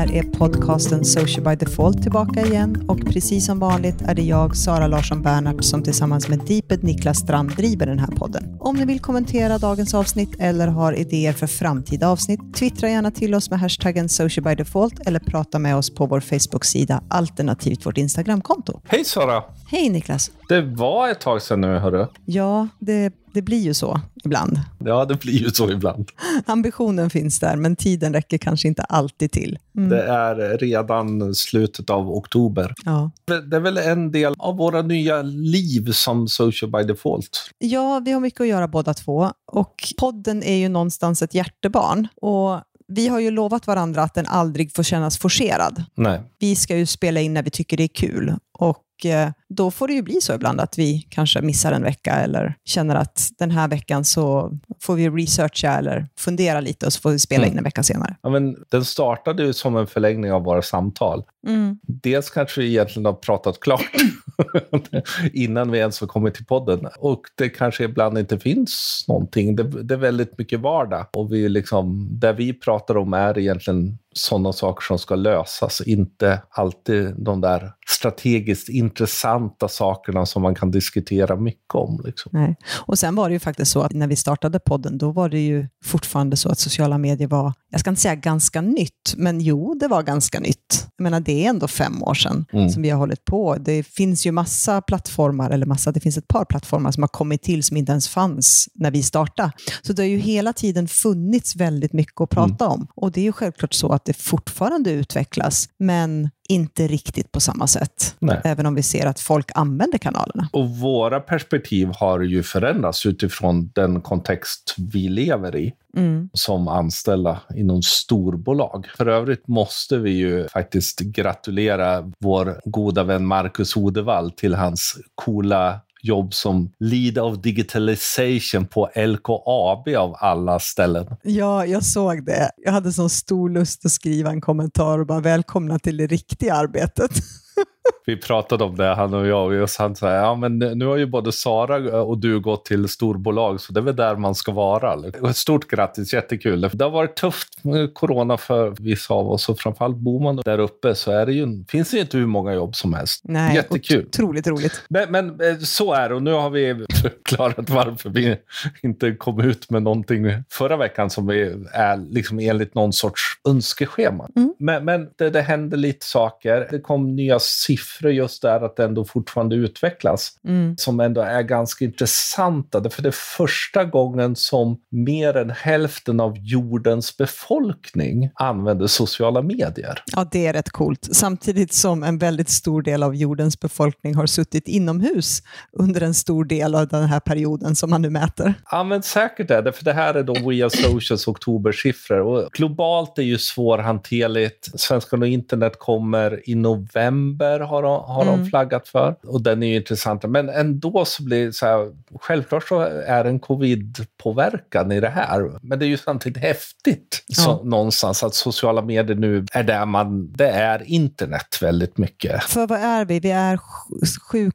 Här är podcasten Social by Default tillbaka igen och precis som vanligt är det jag, Sara Larsson Bernhardt, som tillsammans med Deeped Niklas Strand driver den här podden. Om ni vill kommentera dagens avsnitt eller har idéer för framtida avsnitt, twittra gärna till oss med hashtaggen Social by Default eller prata med oss på vår Facebook-sida alternativt vårt Instagramkonto. Hej Sara! Hej Niklas! Det var ett tag sedan nu, hörru. Ja, det, det blir ju så ibland. Ja, det blir ju så ibland. Ambitionen finns där, men tiden räcker kanske inte alltid till. Mm. Det är redan slutet av oktober. Ja. Det är väl en del av våra nya liv som Social by Default. Ja, vi har mycket att göra båda två. Och podden är ju någonstans ett hjärtebarn. Och vi har ju lovat varandra att den aldrig får kännas forcerad. Nej. Vi ska ju spela in när vi tycker det är kul. Och Eh, då får det ju bli så ibland att vi kanske missar en vecka eller känner att den här veckan så får vi researcha eller fundera lite och så får vi spela in en vecka senare. Ja, men den startade ju som en förlängning av våra samtal. Mm. Dels kanske vi egentligen har pratat klart innan vi ens har kommit till podden. Och det kanske ibland inte finns någonting. Det, det är väldigt mycket vardag. Och vi liksom, det vi pratar om är egentligen sådana saker som ska lösas, inte alltid de där strategiskt intressanta sakerna som man kan diskutera mycket om. Liksom. Nej. Och sen var det ju faktiskt så att när vi startade podden, då var det ju fortfarande så att sociala medier var, jag ska inte säga ganska nytt, men jo, det var ganska nytt. Jag menar, det är ändå fem år sedan mm. som vi har hållit på. Det finns ju massa plattformar, eller massa, det finns ett par plattformar som har kommit till som inte ens fanns när vi startade. Så det har ju hela tiden funnits väldigt mycket att prata mm. om. Och det är ju självklart så att det fortfarande utvecklas, men inte riktigt på samma sätt. Nej. Även om vi ser att folk använder kanalerna. Och våra perspektiv har ju förändrats utifrån den kontext vi lever i. Mm. som anställda inom storbolag. För övrigt måste vi ju faktiskt gratulera vår goda vän Marcus Odevall till hans coola jobb som lead of digitalization på LKAB av alla ställen. Ja, jag såg det. Jag hade så stor lust att skriva en kommentar och bara välkomna till det riktiga arbetet. Vi pratade om det, han och jag, och han sa ja men nu har ju både Sara och du gått till storbolag, så det är väl där man ska vara. Ett stort grattis, jättekul. Det har varit tufft med corona för vissa av oss, och framförallt bor man där uppe så är det ju, finns det ju inte hur många jobb som helst. Nej, Jättekul. Otroligt roligt. Men, men eh, så är det, och nu har vi förklarat varför vi inte kom ut med någonting förra veckan som är liksom enligt någon sorts önskeschema. Mm. Men, men det, det hände lite saker. Det kom nya siffror just där att det ändå fortfarande utvecklas. Mm. Som ändå är ganska intressanta. För det är första gången som mer än hälften av jordens befolkning använder sociala medier. Ja, det är rätt coolt. Samtidigt som en väldigt stor del av jordens befolkning har suttit inomhus under en stor del av den här perioden som man nu mäter. Ja, men säkert är det. För det här är då Via Socials oktobersiffror. Och globalt är ju svårhanterligt. Svenskarna och internet kommer i november har de, har mm. de flaggat för. Och den är ju intressant. Men ändå så blir det så här, självklart så är det en covid-påverkan i det här. Men det är ju samtidigt häftigt ja. så, någonstans att sociala medier nu är där man, det är internet väldigt mycket. För vad är vi? Vi är 7,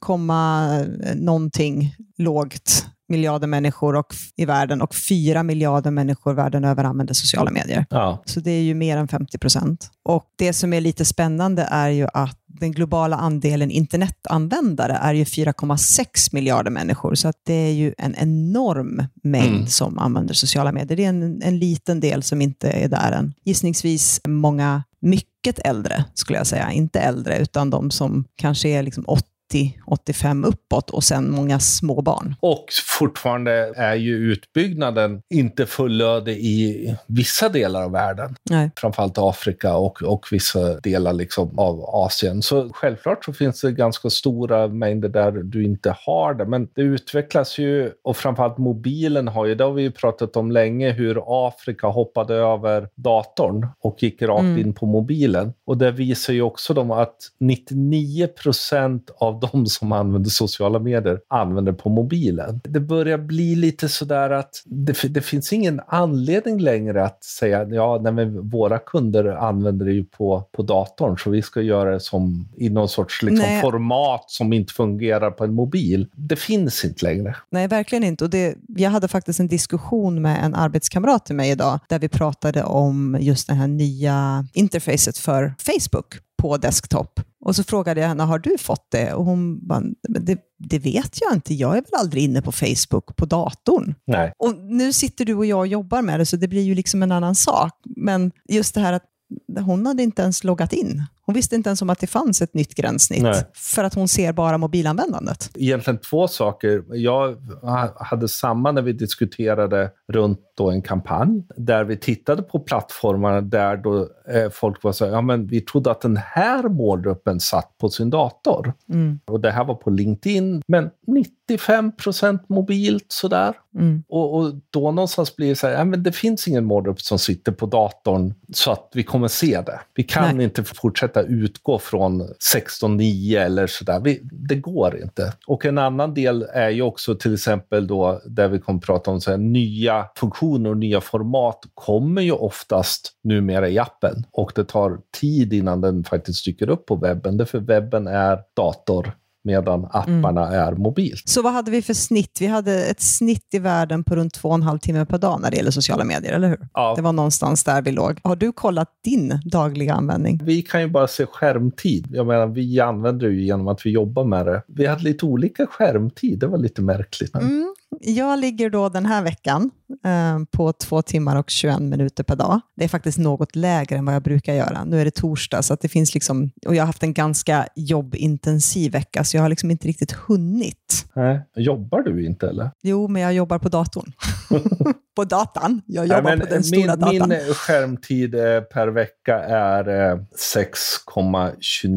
någonting lågt miljarder människor och, i världen och 4 miljarder människor världen över använder sociala medier. Ja. Så det är ju mer än 50 procent. Och det som är lite spännande är ju att den globala andelen internetanvändare är ju 4,6 miljarder människor. Så att det är ju en enorm mängd mm. som använder sociala medier. Det är en, en liten del som inte är där än. Gissningsvis många mycket äldre, skulle jag säga. Inte äldre, utan de som kanske är liksom 80 80-85 uppåt och sen många små barn. Och fortfarande är ju utbyggnaden inte fullödig i vissa delar av världen. Nej. Framförallt Afrika och, och vissa delar liksom av Asien. Så självklart så finns det ganska stora mängder där du inte har det. Men det utvecklas ju och framförallt mobilen har ju, det har vi ju pratat om länge, hur Afrika hoppade över datorn och gick rakt mm. in på mobilen. Och det visar ju också dem att 99 procent av av de som använder sociala medier använder på mobilen. Det börjar bli lite sådär att det, det finns ingen anledning längre att säga ja, nej, men våra kunder använder det ju på, på datorn så vi ska göra det som i någon sorts liksom, format som inte fungerar på en mobil. Det finns inte längre. Nej, verkligen inte. Och det, jag hade faktiskt en diskussion med en arbetskamrat till mig idag där vi pratade om just det här nya interfacet för Facebook på desktop. Och så frågade jag henne, har du fått det? Och hon bara, det, det vet jag inte. Jag är väl aldrig inne på Facebook på datorn. Nej. Och nu sitter du och jag och jobbar med det, så det blir ju liksom en annan sak. Men just det här att hon hade inte ens loggat in. Hon visste inte ens om att det fanns ett nytt gränssnitt, Nej. för att hon ser bara mobilanvändandet. Egentligen två saker. Jag hade samma när vi diskuterade runt då en kampanj, där vi tittade på plattformarna där då eh, folk var så ja men vi trodde att den här målgruppen satt på sin dator. Mm. Och det här var på LinkedIn, men 95 procent mobilt sådär. Mm. Och, och, då någonstans blir det så här, ja, men det finns ingen målgrupp som sitter på datorn så att vi kommer se det. Vi kan Nej. inte fortsätta utgå från 16.9 eller sådär. det går inte. Och en annan del är ju också till exempel då där vi kommer prata om så här, nya funktioner och nya format kommer ju oftast numera i appen och det tar tid innan den faktiskt dyker upp på webben. Därför webben är dator medan apparna mm. är mobilt. Så vad hade vi för snitt? Vi hade ett snitt i världen på runt två och en halv timme per dag när det gäller sociala medier, eller hur? Ja. Det var någonstans där vi låg. Har du kollat din dagliga användning? Vi kan ju bara se skärmtid. Jag menar, vi använder det ju genom att vi jobbar med det. Vi hade lite olika skärmtid, det var lite märkligt. Mm. Jag ligger då den här veckan eh, på två timmar och 21 minuter per dag. Det är faktiskt något lägre än vad jag brukar göra. Nu är det torsdag, så det finns liksom, och jag har haft en ganska jobbintensiv vecka, så jag har liksom inte riktigt hunnit. Nej. Jobbar du inte eller? Jo, men jag jobbar på datorn. på datan. Jag jobbar Nej, på den stora min, datan. Min skärmtid eh, per vecka är 6,29 eh,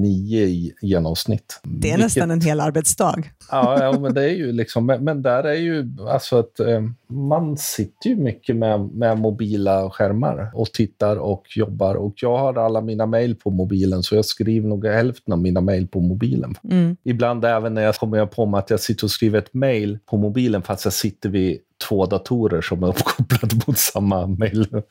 i genomsnitt. Det är Vilket... nästan en hel arbetsdag. ja, ja, men det är ju liksom, men där är ju alltså att eh, man sitter ju mycket med, med mobila skärmar och tittar och jobbar. Och jag har alla mina mejl på mobilen, så jag skriver nog hälften av mina mejl på mobilen. Mm. Ibland även när jag kommer på mig att jag sitter och skriver ett mejl på mobilen fast jag sitter vid två datorer som är uppkopplade mot samma mejl.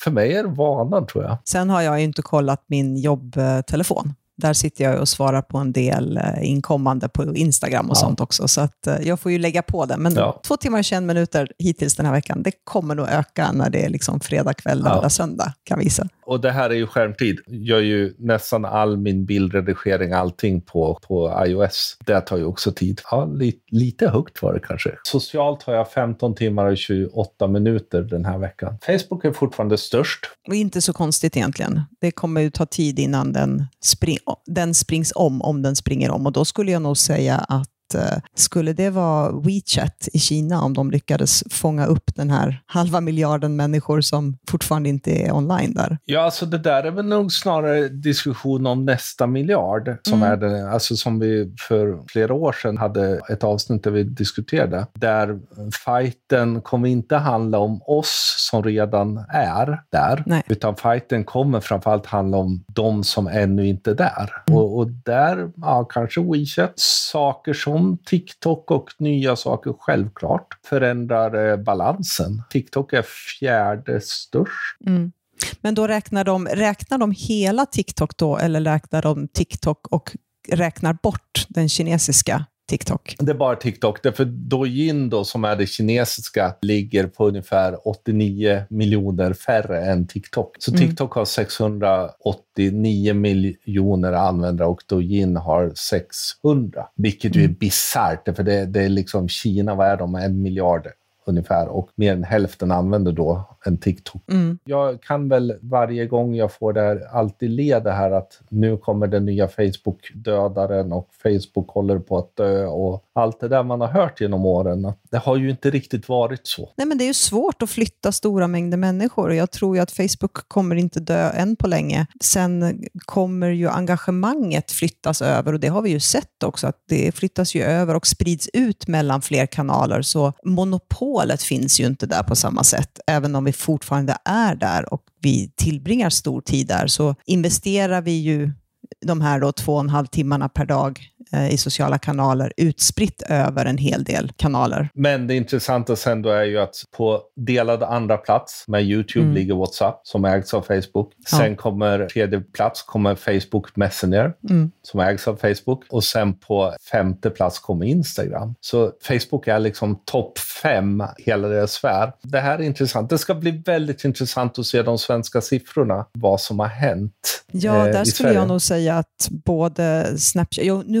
För mig är det vanan tror jag. Sen har jag inte kollat min jobbtelefon. Där sitter jag och svarar på en del eh, inkommande på Instagram och ja. sånt också. Så att eh, jag får ju lägga på det. Men ja. två timmar och 21 minuter hittills den här veckan, det kommer nog öka när det är liksom fredag kväll, lördag, ja. söndag, kan visa. Och det här är ju skärmtid. Jag gör ju nästan all min bildredigering, allting på, på iOS. Det tar ju också tid. Ja, li, lite högt var det kanske. Socialt har jag 15 timmar och 28 minuter den här veckan. Facebook är fortfarande störst. Och inte så konstigt egentligen. Det kommer ju ta tid innan den, spring, den springs om, om den springer om. Och då skulle jag nog säga att Eh, skulle det vara WeChat i Kina om de lyckades fånga upp den här halva miljarden människor som fortfarande inte är online där? Ja, alltså det där är väl nog snarare diskussion om nästa miljard som mm. är det, alltså som vi för flera år sedan hade ett avsnitt där vi diskuterade. Där fighten kommer inte handla om oss som redan är där, Nej. utan fighten kommer framförallt handla om de som ännu inte är där. Mm. Och, och där, ja, kanske WeChat, saker som om TikTok och nya saker självklart förändrar eh, balansen. TikTok är fjärde störst. Mm. Men då räknar de, räknar de hela TikTok då, eller räknar de TikTok och räknar bort den kinesiska TikTok? Det är bara TikTok. Därför Douyin då, som är det kinesiska, ligger på ungefär 89 miljoner färre än TikTok. Så mm. TikTok har 689 miljoner användare och Douyin har 600. Vilket ju är mm. bisarrt, för det, det är liksom Kina, vad är de, en miljard ungefär och mer än hälften använder då en TikTok. Mm. Jag kan väl varje gång jag får det här alltid le det här att nu kommer den nya Facebook-dödaren och Facebook håller på att dö och allt det där man har hört genom åren. Det har ju inte riktigt varit så. Nej, men det är ju svårt att flytta stora mängder människor och jag tror ju att Facebook kommer inte dö än på länge. Sen kommer ju engagemanget flyttas över och det har vi ju sett också att det flyttas ju över och sprids ut mellan fler kanaler så målet finns ju inte där på samma sätt. Även om vi fortfarande är där och vi tillbringar stor tid där så investerar vi ju de här då två och en halv timmarna per dag i sociala kanaler utspritt över en hel del kanaler. Men det intressanta sen då är ju att på delad andra plats med YouTube mm. ligger WhatsApp som ägs av Facebook. Sen ja. kommer tredje plats kommer Facebook Messenger mm. som ägs av Facebook och sen på femte plats kommer Instagram. Så Facebook är liksom topp fem hela deras sfär. Det här är intressant. Det ska bli väldigt intressant att se de svenska siffrorna, vad som har hänt. Ja, eh, där skulle Sverige. jag nog säga att både Snapchat, jo, nu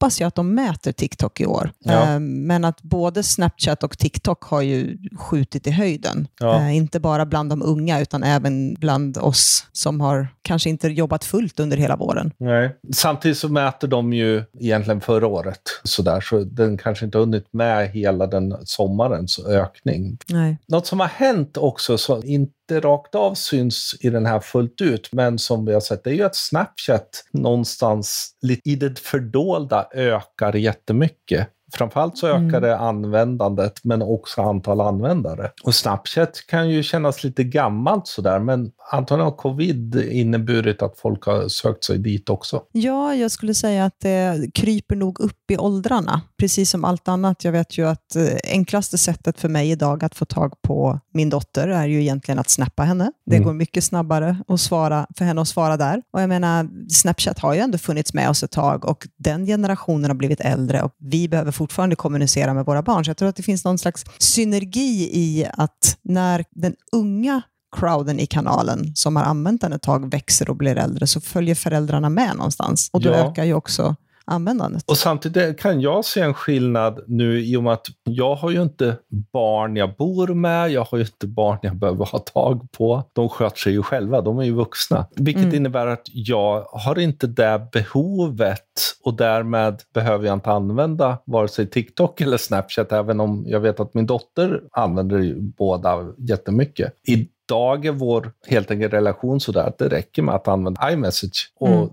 hoppas jag att de mäter TikTok i år, ja. eh, men att både Snapchat och TikTok har ju skjutit i höjden. Ja. Eh, inte bara bland de unga, utan även bland oss som har kanske inte jobbat fullt under hela våren. Nej. Samtidigt så mäter de ju egentligen förra året, så, där, så den kanske inte har hunnit med hela den sommarens ökning. Nej. Något som har hänt också, som inte rakt av syns i den här fullt ut, men som vi har sett, det är ju att Snapchat någonstans i det fördolda ökar jättemycket. Framförallt så mm. det användandet, men också antal användare. Och Snapchat kan ju kännas lite gammalt sådär, men antagligen har covid inneburit att folk har sökt sig dit också. Ja, jag skulle säga att det kryper nog upp i åldrarna, precis som allt annat. Jag vet ju att eh, enklaste sättet för mig idag att få tag på min dotter är ju egentligen att snappa henne. Det mm. går mycket snabbare att svara, för henne att svara där. Och jag menar, Snapchat har ju ändå funnits med oss ett tag och den generationen har blivit äldre och vi behöver fortfarande kommunicera med våra barn. Så jag tror att det finns någon slags synergi i att när den unga crowden i kanalen som har använt den ett tag växer och blir äldre så följer föräldrarna med någonstans. Och då ja. ökar ju också användandet. Och samtidigt kan jag se en skillnad nu i och med att jag har ju inte barn jag bor med, jag har ju inte barn jag behöver ha tag på. De sköter sig ju själva, de är ju vuxna. Vilket mm. innebär att jag har inte det behovet och därmed behöver jag inte använda vare sig TikTok eller Snapchat, även om jag vet att min dotter använder båda jättemycket. I idag är vår helt enkelt relation sådär att det räcker med att använda iMessage och mm.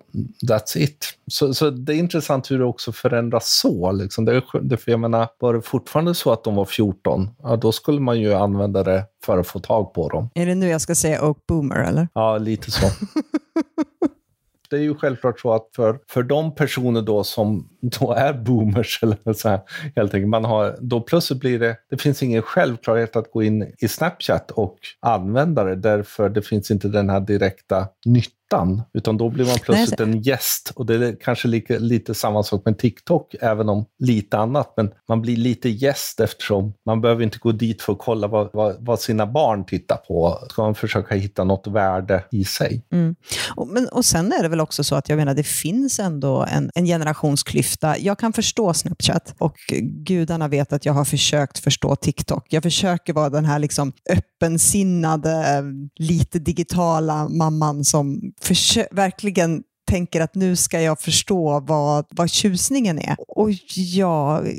that's it. Så, så det är intressant hur det också förändras så. Liksom. Det, det, för jag menar, var det fortfarande så att de var 14, ja, då skulle man ju använda det för att få tag på dem. Är det nu jag ska säga Oak Boomer eller? Ja, lite så. det är ju självklart så att för, för de personer då som då är boomers, eller så här, helt enkelt, man har, då plötsligt blir det, det finns ingen självklarhet att gå in i Snapchat och använda det, därför det finns inte den här direkta nyttan ytan, utan då blir man plötsligt Nej, en gäst. Och det är kanske lika, lite samma sak med TikTok, även om lite annat. Men man blir lite gäst eftersom man behöver inte gå dit för att kolla vad, vad, vad sina barn tittar på. Ska man försöka hitta något värde i sig. Mm. Och, men, och sen är det väl också så att jag menar, det finns ändå en, en generationsklyfta. Jag kan förstå Snapchat och gudarna vet att jag har försökt förstå TikTok. Jag försöker vara den här liksom öppensinnade, lite digitala mamman som verkligen tänker att nu ska jag förstå vad, vad tjusningen är. Och jag,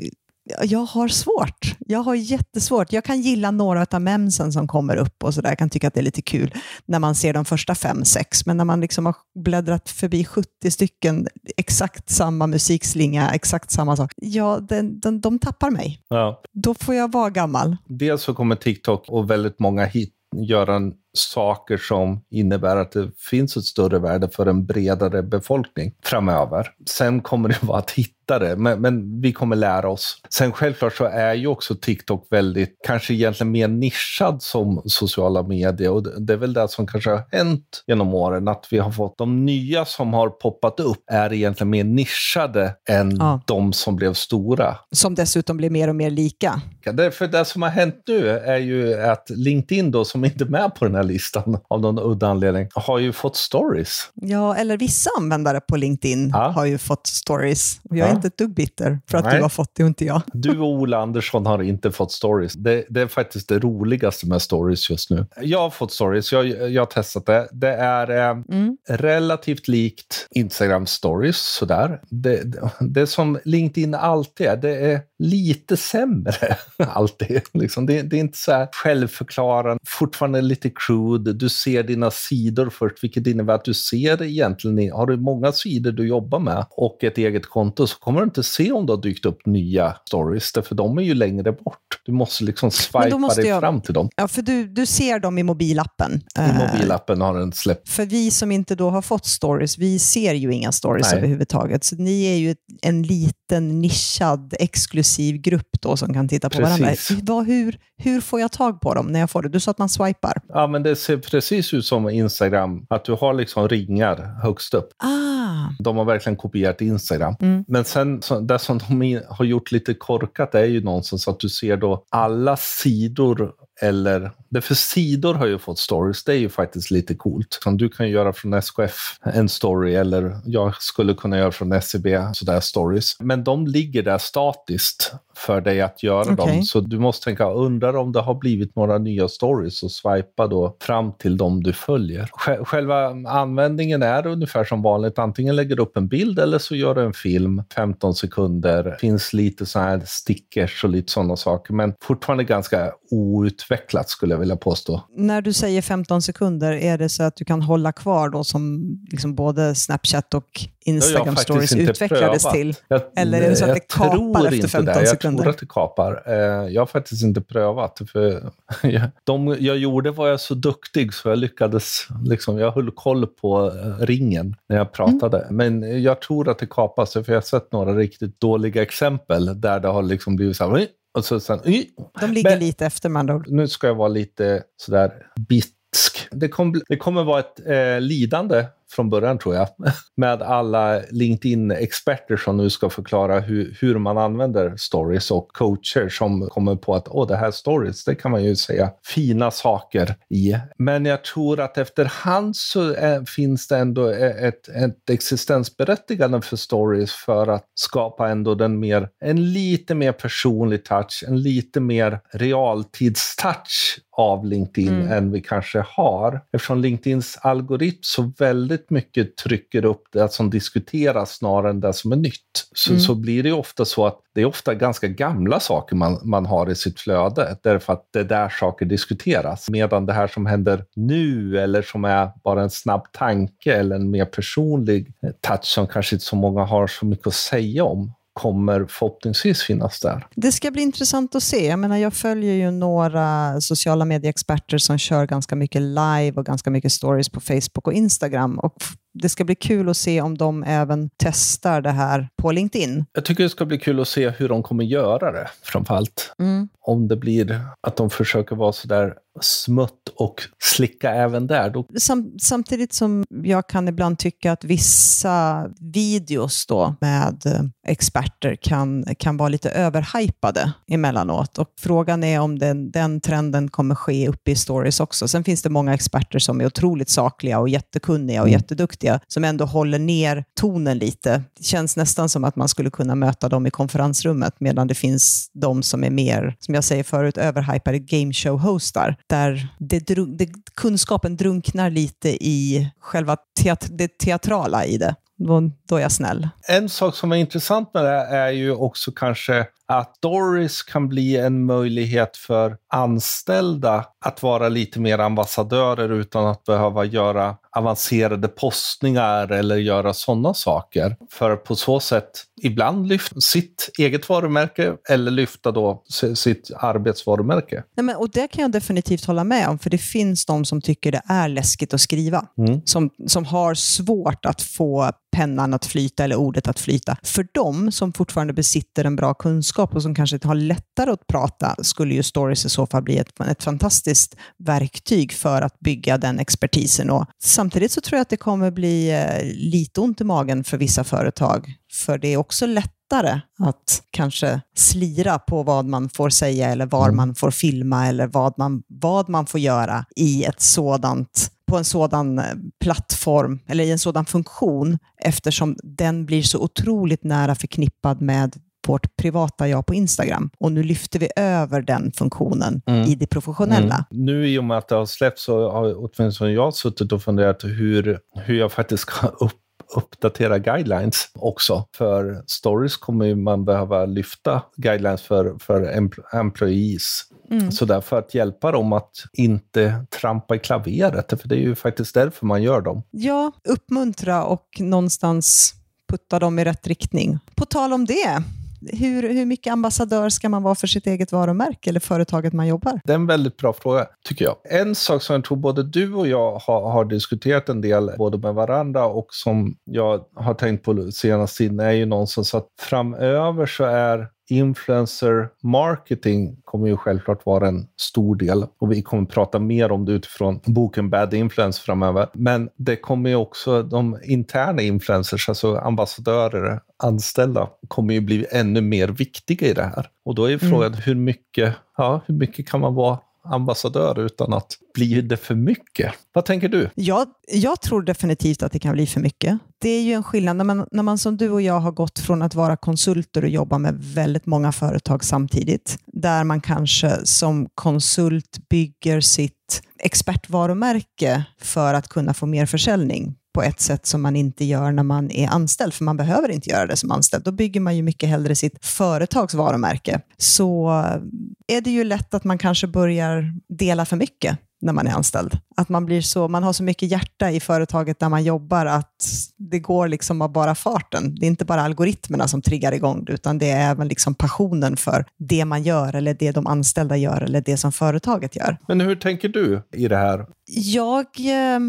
jag har svårt. Jag har jättesvårt. Jag kan gilla några av memsen som kommer upp och sådär. Jag kan tycka att det är lite kul när man ser de första fem, sex. Men när man liksom har bläddrat förbi 70 stycken, exakt samma musikslinga, exakt samma sak. Ja, den, den, de tappar mig. Ja. Då får jag vara gammal. Dels så kommer TikTok och väldigt många hit göra saker som innebär att det finns ett större värde för en bredare befolkning framöver. Sen kommer det vara att hitta det, men, men, vi kommer lära oss. Sen självklart så är ju också TikTok väldigt, kanske egentligen mer nischad som sociala medier och det är väl det som kanske har hänt genom åren, att vi har fått de nya som har poppat upp är egentligen mer nischade än ja. de som blev stora. Som dessutom blir mer och mer lika. Det, för det som har hänt nu är ju att LinkedIn då, som inte är med på den här listan av någon udda anledning, har ju fått stories. Ja, eller vissa användare på LinkedIn ja. har ju fått stories. Jag är ja. Inte ett dugg bitter för att Nej. du har fått det och inte jag. Du och Ola Andersson har inte fått stories. Det, det, är faktiskt det roligaste med stories just nu. Jag har fått stories, jag, jag har testat det. Det är eh, mm. relativt likt Instagram stories, sådär. Det, det, det som LinkedIn alltid är, det är lite sämre alltid. Liksom. Det, det, är inte så här självförklarande, fortfarande lite crude. Du ser dina sidor först, vilket innebär att du ser egentligen, har du många sidor du jobbar med och ett eget konto så kommer du inte se om det har dykt upp nya stories, för de är ju längre bort. Du måste liksom swipa dig jag, fram till dem. Ja, för du, du ser dem i mobilappen. I mobilappen har den släppt. För vi som inte då har fått stories, vi ser ju inga stories Nej. överhuvudtaget. Så ni är ju en liten nischad, exklusiv grupp då som kan titta på precis. varandra. Vad, hur, hur får jag tag på dem när jag får det? Du sa att man swipar. Ja, men det ser precis ut som Instagram, att du har liksom ringar högst upp. Ah. De har verkligen kopierat Instagram. Mm. Men sen, så, det som de har gjort lite korkat är ju någonstans att du ser då alla sidor eller, för sidor har ju fått stories, det är ju faktiskt lite coolt. Du kan göra från SKF en story eller jag skulle kunna göra från SCB sådär stories. Men de ligger där statiskt för dig att göra okay. dem. Så du måste tänka, undrar om det har blivit några nya stories och swipa då fram till dem du följer. Själva användningen är ungefär som vanligt. Antingen lägger du upp en bild eller så gör du en film, 15 sekunder. finns lite så här stickers och lite sådana saker, men fortfarande ganska outvecklat skulle jag vilja påstå. När du säger 15 sekunder, är det så att du kan hålla kvar då som liksom både Snapchat och Instagram stories utvecklades prövat. till? Jag, Eller är det så att det kapar efter 15 det. sekunder? Jag tror att det kapar. Eh, jag har faktiskt inte prövat. För de jag gjorde var jag så duktig så jag lyckades, liksom, jag höll koll på eh, ringen när jag pratade. Mm. Men jag tror att det kapas, för jag har sett några riktigt dåliga exempel där det har liksom blivit så här, och så sen, De ligger Men, lite efter med andra ord. Nu ska jag vara lite sådär bitsk. Det, kom, det kommer vara ett eh, lidande från början tror jag, med alla LinkedIn-experter som nu ska förklara hur, hur man använder stories och coacher som kommer på att Åh, det här stories, det kan man ju säga fina saker i. Men jag tror att efterhand så är, finns det ändå ett, ett existensberättigande för stories för att skapa ändå den mer, en lite mer personlig touch, en lite mer realtidstouch av LinkedIn mm. än vi kanske har. Eftersom LinkedIns algoritm så väldigt mycket trycker upp det som diskuteras snarare än det som är nytt. Så, mm. så blir det ofta så att det är ofta ganska gamla saker man, man har i sitt flöde därför att det är där saker diskuteras. Medan det här som händer nu eller som är bara en snabb tanke eller en mer personlig touch som kanske inte så många har så mycket att säga om kommer förhoppningsvis finnas där. Det ska bli intressant att se. Jag, menar, jag följer ju några sociala medieexperter som kör ganska mycket live och ganska mycket stories på Facebook och Instagram. Och det ska bli kul att se om de även testar det här på LinkedIn. Jag tycker det ska bli kul att se hur de kommer göra det, framförallt. Mm. Om det blir att de försöker vara sådär smutt och slicka även där. Då... Sam, samtidigt som jag kan ibland tycka att vissa videos då med eh, experter kan, kan vara lite överhypade emellanåt. Och frågan är om den, den trenden kommer ske uppe i stories också. Sen finns det många experter som är otroligt sakliga och jättekunniga och mm duktiga, som ändå håller ner tonen lite. Det känns nästan som att man skulle kunna möta dem i konferensrummet medan det finns de som är mer, som jag säger förut, överhypade gameshow-hostar där det, det, kunskapen drunknar lite i själva teat, det teatrala i det. Då, då är jag snäll. En sak som är intressant med det är ju också kanske att Doris kan bli en möjlighet för anställda att vara lite mer ambassadörer utan att behöva göra avancerade postningar eller göra sådana saker. För på så sätt ibland lyfta sitt eget varumärke eller lyfta då sitt arbetsvarumärke. Nej, men, och det kan jag definitivt hålla med om, för det finns de som tycker det är läskigt att skriva. Mm. Som, som har svårt att få pennan att flyta eller ordet att flyta. För de som fortfarande besitter en bra kunskap och som kanske har lättare att prata skulle ju stories i så fall bli ett, ett fantastiskt verktyg för att bygga den expertisen. Och samtidigt så tror jag att det kommer bli eh, lite ont i magen för vissa företag. För det är också lättare att kanske slira på vad man får säga eller var mm. man får filma eller vad man, vad man får göra i ett sådant på en sådan eh, plattform eller i en sådan funktion eftersom den blir så otroligt nära förknippad med vårt privata jag på Instagram. Och nu lyfter vi över den funktionen mm. i det professionella. Mm. Nu i och med att det har släppts så har åtminstone jag suttit och funderat hur, hur jag faktiskt ska upp uppdatera guidelines också. För stories kommer man behöva lyfta guidelines för, för employees. Mm. Så därför att hjälpa dem att inte trampa i klaveret, för det är ju faktiskt därför man gör dem. Ja, uppmuntra och någonstans putta dem i rätt riktning. På tal om det, hur, hur mycket ambassadör ska man vara för sitt eget varumärke eller företaget man jobbar? Det är en väldigt bra fråga, tycker jag. En sak som jag tror både du och jag har, har diskuterat en del, både med varandra och som jag har tänkt på senaste tiden, är ju någonstans att framöver så är influencer marketing kommer ju självklart vara en stor del och vi kommer prata mer om det utifrån boken Bad Influence framöver. Men det kommer ju också de interna influencers, alltså ambassadörer, anställda, kommer ju bli ännu mer viktiga i det här. Och då är ju frågan mm. hur mycket, ja, hur mycket kan man vara ambassadör utan att bli det för mycket. Vad tänker du? Jag, jag tror definitivt att det kan bli för mycket. Det är ju en skillnad när man, när man som du och jag har gått från att vara konsulter och jobba med väldigt många företag samtidigt, där man kanske som konsult bygger sitt expertvarumärke för att kunna få mer försäljning på ett sätt som man inte gör när man är anställd, för man behöver inte göra det som anställd. Då bygger man ju mycket hellre sitt företags varumärke. Så eh, är det ju lätt att man kanske börjar dela för mycket när man är anställd. Att man, blir så, man har så mycket hjärta i företaget där man jobbar att det går liksom av bara farten. Det är inte bara algoritmerna som triggar igång det, utan det är även liksom passionen för det man gör, eller det de anställda gör, eller det som företaget gör. Men hur tänker du i det här? Jag, eh,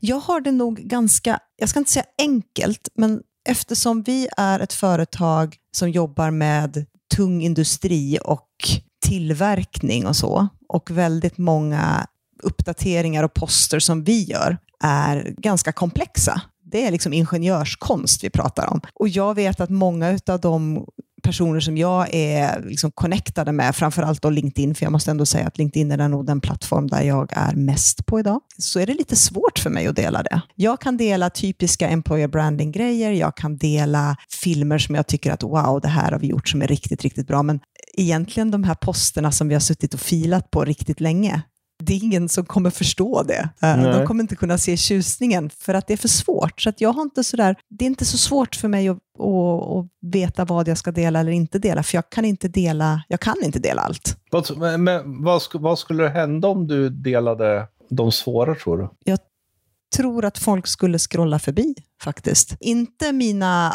jag har det nog ganska, jag ska inte säga enkelt, men eftersom vi är ett företag som jobbar med tung industri och tillverkning och så, och väldigt många uppdateringar och poster som vi gör är ganska komplexa. Det är liksom ingenjörskonst vi pratar om. Och jag vet att många av de personer som jag är liksom connectade med, framförallt då LinkedIn, för jag måste ändå säga att LinkedIn är nog den plattform där jag är mest på idag, så är det lite svårt för mig att dela det. Jag kan dela typiska employer branding-grejer, jag kan dela filmer som jag tycker att wow, det här har vi gjort som är riktigt, riktigt bra, men egentligen de här posterna som vi har suttit och filat på riktigt länge, det är ingen som kommer förstå det. Eh, Nej. De kommer inte kunna se tjusningen för att det är för svårt. Så jag har inte sådär, det är inte så svårt för mig att, att, att, veta vad jag ska dela eller inte dela, för jag kan inte dela, jag kan inte dela allt. Men, men vad, vad skulle hända om du delade de svåra, tror du? Jag tror att folk skulle scrolla förbi faktiskt. Inte mina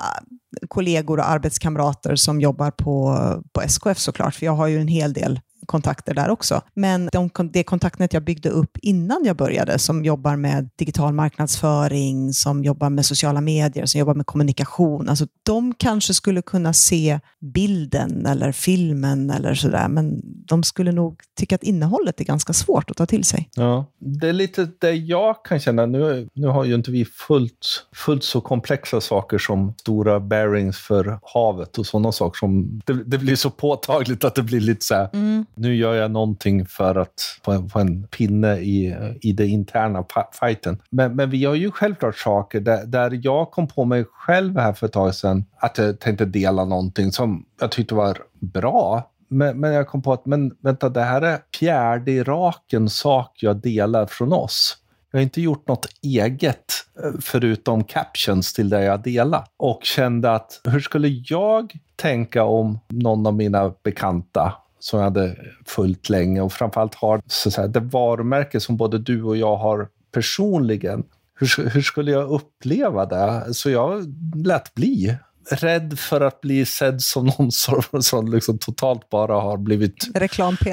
kollegor och arbetskamrater som jobbar på, på SKF såklart, för jag har ju en hel del kontakter där också. Men de, det kontaktnät jag byggde upp innan jag började, som jobbar med digital marknadsföring, som jobbar med sociala medier, som jobbar med kommunikation, alltså de kanske skulle kunna se bilden eller filmen eller sådär, men de skulle nog tycka att innehållet är ganska svårt att ta till sig. Ja, det är lite det jag kan känna. Nu, nu har ju inte vi fullt, fullt så komplexa saker som stora bearings för havet och sådana saker. Som, det, det blir så påtagligt att det blir lite så här, mm nu gör jag någonting för att få en, få en pinne i, i den interna fighten. Men, men vi har ju självklart saker där, där jag kom på mig själv här för ett tag sedan att jag tänkte dela någonting som jag tyckte var bra. Men, men jag kom på att men vänta, det här är fjärde i raken sak jag delar från oss. Jag har inte gjort något eget eh, förutom captions till det jag delar. Och kände att hur skulle jag tänka om någon av mina bekanta som jag hade följt länge och framförallt har så att säga, det varumärke som både du och jag har personligen. Hur, hur skulle jag uppleva det? Så jag lät bli rädd för att bli sedd som någon som, som liksom totalt bara har blivit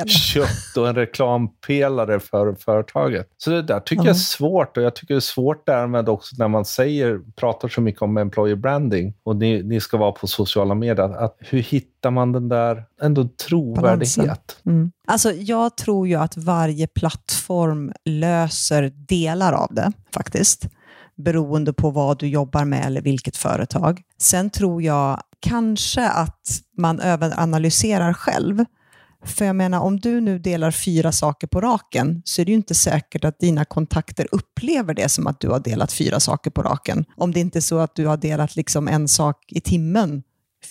köpt och en reklampelare för företaget. Så det där tycker mm. jag är svårt och jag tycker det är svårt därmed också när man säger, pratar så mycket om employer branding och ni, ni ska vara på sociala medier. Att hur hittar man den där ändå trovärdighet? Mm. Alltså, jag tror ju att varje plattform löser delar av det faktiskt beroende på vad du jobbar med eller vilket företag. Sen tror jag kanske att man överanalyserar själv. För jag menar, om du nu delar fyra saker på raken så är det ju inte säkert att dina kontakter upplever det som att du har delat fyra saker på raken. Om det inte är så att du har delat liksom en sak i timmen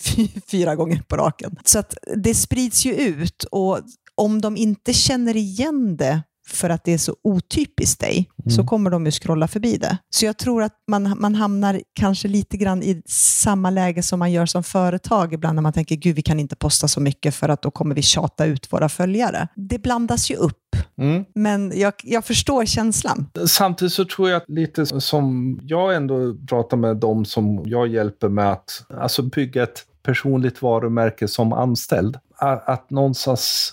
fyra gånger på raken. Så att det sprids ju ut och om de inte känner igen det för att det är så otypiskt dig, mm. så kommer de ju scrolla förbi det. Så jag tror att man, man hamnar kanske lite grann i samma läge som man gör som företag ibland när man tänker, gud vi kan inte posta så mycket för att då kommer vi tjata ut våra följare. Det blandas ju upp Mm. Men jag, jag förstår känslan. Samtidigt så tror jag att lite som jag ändå pratar med dem som jag hjälper med att alltså bygga ett personligt varumärke som anställd. Att, att någonstans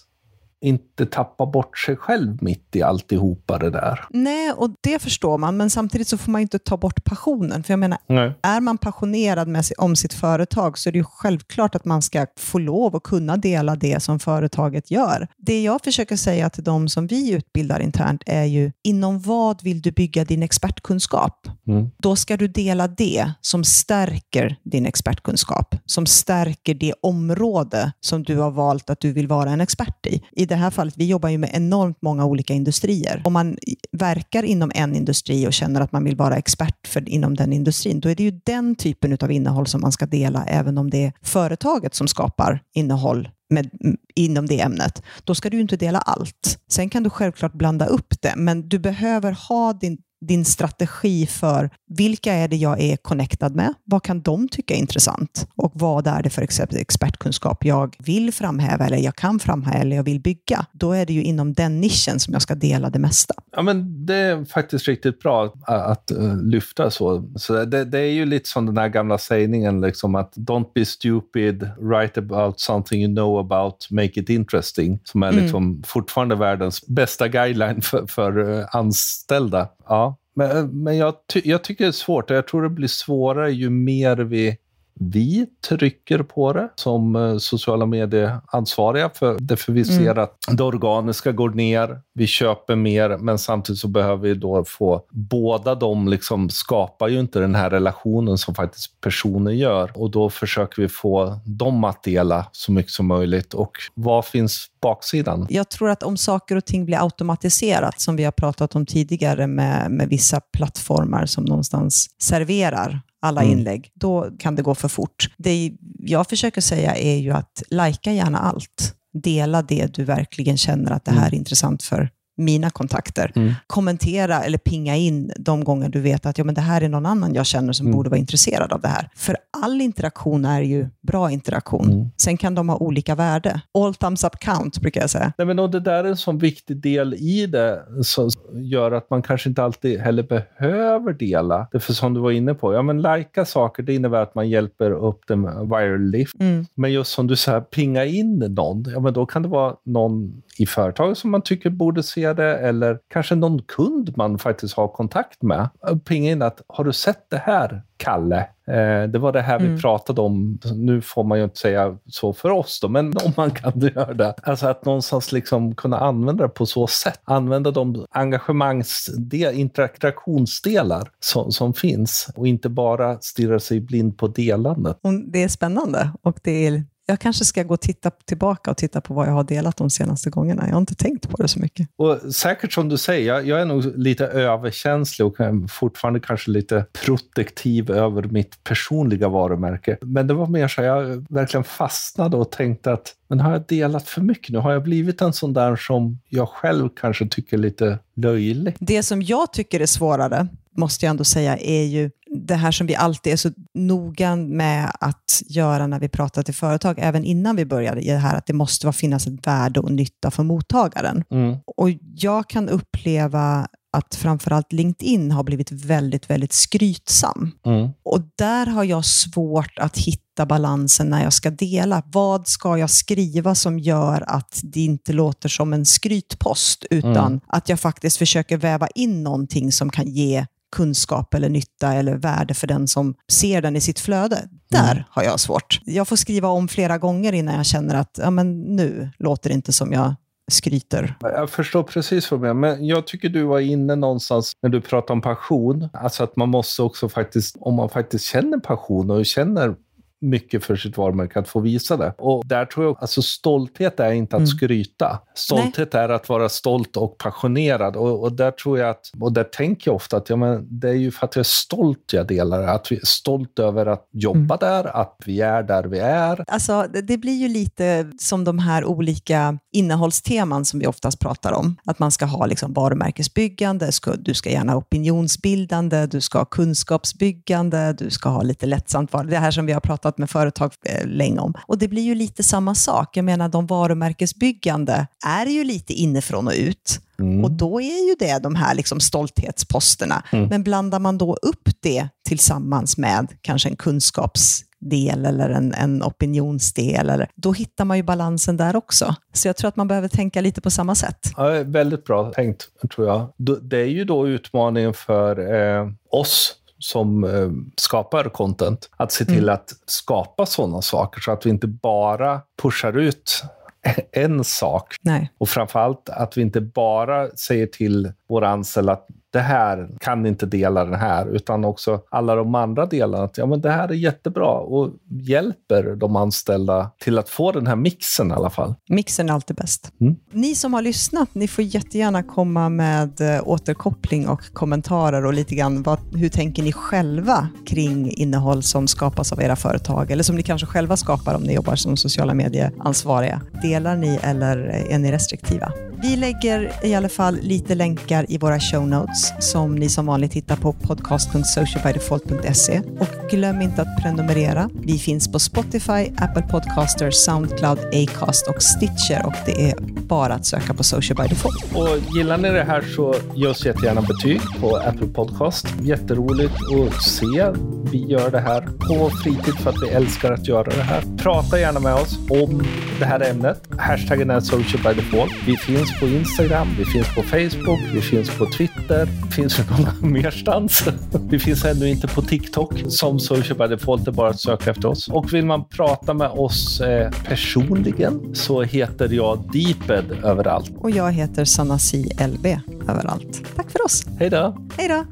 inte tappa bort sig själv mitt i alltihopa det där. Nej, och det förstår man, men samtidigt så får man inte ta bort passionen. För jag menar, Nej. är man passionerad med, om sitt företag så är det ju självklart att man ska få lov att kunna dela det som företaget gör. Det jag försöker säga till de som vi utbildar internt är ju, inom vad vill du bygga din expertkunskap? Mm. Då ska du dela det som stärker din expertkunskap, som stärker det område som du har valt att du vill vara en expert i. I det här fallet, vi jobbar ju med enormt många olika industrier. Om man verkar inom en industri och känner att man vill vara expert för, inom den industrin, då är det ju den typen av innehåll som man ska dela, även om det är företaget som skapar innehåll med, inom det ämnet, då ska du inte dela allt. Sen kan du självklart blanda upp det, men du behöver ha din din strategi för vilka är det jag är connectad med? Vad kan de tycka är intressant? Och vad är det för expertkunskap jag vill framhäva eller jag kan framhäva eller jag vill bygga? Då är det ju inom den nischen som jag ska dela det mesta. Ja, men det är faktiskt riktigt bra att uh, lyfta så. så det, det, är ju lite som den där gamla sägningen liksom att don't be stupid, write about something you know about, make it interesting. Som är mm. liksom fortfarande världens bästa guideline för, för uh, anställda. Ja, men, eh, men jag, ty jag tycker det är svårt och jag tror det blir svårare ju mer vi vi trycker på det som eh, sociala medieansvariga. För, därför vi ser mm. att det organiska går ner, vi köper mer, men samtidigt så behöver vi då få... Båda de liksom skapar ju inte den här relationen som faktiskt personer gör. Och då försöker vi få dem att dela så mycket som möjligt. Och vad finns baksidan? Jag tror att om saker och ting blir automatiserat, som vi har pratat om tidigare med, med vissa plattformar som någonstans serverar alla mm. inlägg, då kan det gå för fort. Det jag försöker säga är ju att lajka gärna allt. Dela det du verkligen känner att det här är mm. intressant för mina kontakter. Mm. Kommentera eller pinga in de gånger du vet att ja, men det här är någon annan jag känner som mm. borde vara intresserad av det här. För all interaktion är ju bra interaktion. Mm. Sen kan de ha olika värde. All thumbs up count, brukar jag säga. Nej, men och det där är en sån viktig del i det som gör att man kanske inte alltid heller behöver dela. Det för som du var inne på, ja men lajka saker, det innebär att man hjälper upp med viral lift. Men just som du säger, pinga in någon, ja men då kan det vara någon i företaget som man tycker borde se det eller kanske någon kund man faktiskt har kontakt med. Pinga in att har du sett det här, Kalle? Eh, det var det här mm. vi pratade om. Nu får man ju inte säga så för oss då, men om man kan göra det. Alltså att någonstans liksom kunna använda det på så sätt. Använda de engagemangs, interaktionsdelar som, som finns och inte bara stirra sig blind på delandet. Det är spännande och det är jag kanske ska gå och titta tillbaka och titta på vad jag har delat de senaste gångerna. Jag har inte tänkt på det så mycket. Och säkert som du säger, jag, jag är nog lite överkänslig och fortfarande kanske lite protektiv över mitt personliga varumärke. Men det var mer så att jag verkligen fastnade och tänkte att men har jag delat för mycket nu? Har jag blivit en sån där som jag själv kanske tycker är lite löjlig? Det som jag tycker är svårare, måste jag ändå säga, är ju det här som vi alltid är så noga med att göra när vi pratar till företag, även innan vi började, i det här att det måste finnas ett värde och nytta för mottagaren. Mm. Och jag kan uppleva att framförallt LinkedIn har blivit väldigt, väldigt skrytsam. Mm. Och där har jag svårt att hitta balansen när jag ska dela. Vad ska jag skriva som gör att det inte låter som en skrytpost, utan mm. att jag faktiskt försöker väva in någonting som kan ge kunskap eller nytta eller värde för den som ser den i sitt flöde. Där mm. har jag svårt. Jag får skriva om flera gånger innan jag känner att ja, men nu låter det inte som jag skryter. Jag förstår precis vad du menar, men jag tycker du var inne någonstans när du pratade om passion. Alltså att man måste också faktiskt, om man faktiskt känner passion och känner mycket för sitt varumärke att få visa det. Och där tror jag, alltså stolthet är inte att mm. skryta. Stolthet Nej. är att vara stolt och passionerad. Och, och, där tror jag att, och där tänker jag ofta att ja, men det är ju för att jag är stolt jag delar. Att vi är stolt över att jobba mm. där, att vi är där vi är. Alltså, det blir ju lite som de här olika innehållsteman som vi oftast pratar om. Att man ska ha liksom varumärkesbyggande, du ska gärna ha opinionsbildande, du ska ha kunskapsbyggande, du ska ha lite lättsamt. Det här som vi har pratat pratat med företag eh, länge om. Och det blir ju lite samma sak. Jag menar, de varumärkesbyggande är ju lite inifrån och ut. Mm. Och då är ju det de här liksom stolthetsposterna. Mm. Men blandar man då upp det tillsammans med kanske en kunskapsdel eller en, en opinionsdel, eller, då hittar man ju balansen där också. Så jag tror att man behöver tänka lite på samma sätt. Ja, väldigt bra tänkt, tror jag. Det är ju då utmaningen för eh, oss som eh, skapar content, att se till mm. att skapa sådana saker så att vi inte bara pushar ut en sak. Nej. Och framförallt att vi inte bara säger till våra anställda att det här kan inte dela den här, utan också alla de andra delarna. Att ja, men det här är jättebra och hjälper de anställda till att få den här mixen i alla fall. Mixen är alltid bäst. Mm. Ni som har lyssnat, ni får jättegärna komma med eh, återkoppling och kommentarer och lite grann vad, hur tänker ni själva kring innehåll som skapas av era företag eller som ni kanske själva skapar om ni jobbar som sociala medieansvariga. Delar ni eller är ni restriktiva? Vi lägger i alla fall lite länkar i våra show notes som ni som vanligt hittar på podcast.socialbydefault.se. Och glöm inte att prenumerera. Vi finns på Spotify, Apple Podcaster, Soundcloud, Acast och Stitcher och det är bara att söka på Social by Default. Och gillar ni det här så ge oss jättegärna betyg på Apple Podcast. Jätteroligt att se. Vi gör det här på fritid för att vi älskar att göra det här. Prata gärna med oss om det här ämnet. Hashtaggen är Social by Default. Vi finns på Instagram, vi finns på Facebook, vi finns på Twitter. Finns många merstans. Vi finns ännu inte på TikTok som Social by Default, är bara att söka efter oss. Och vill man prata med oss eh, personligen så heter jag Deeped överallt. Och jag heter Sanasi LB överallt. Tack för oss. Hej då. Hej då.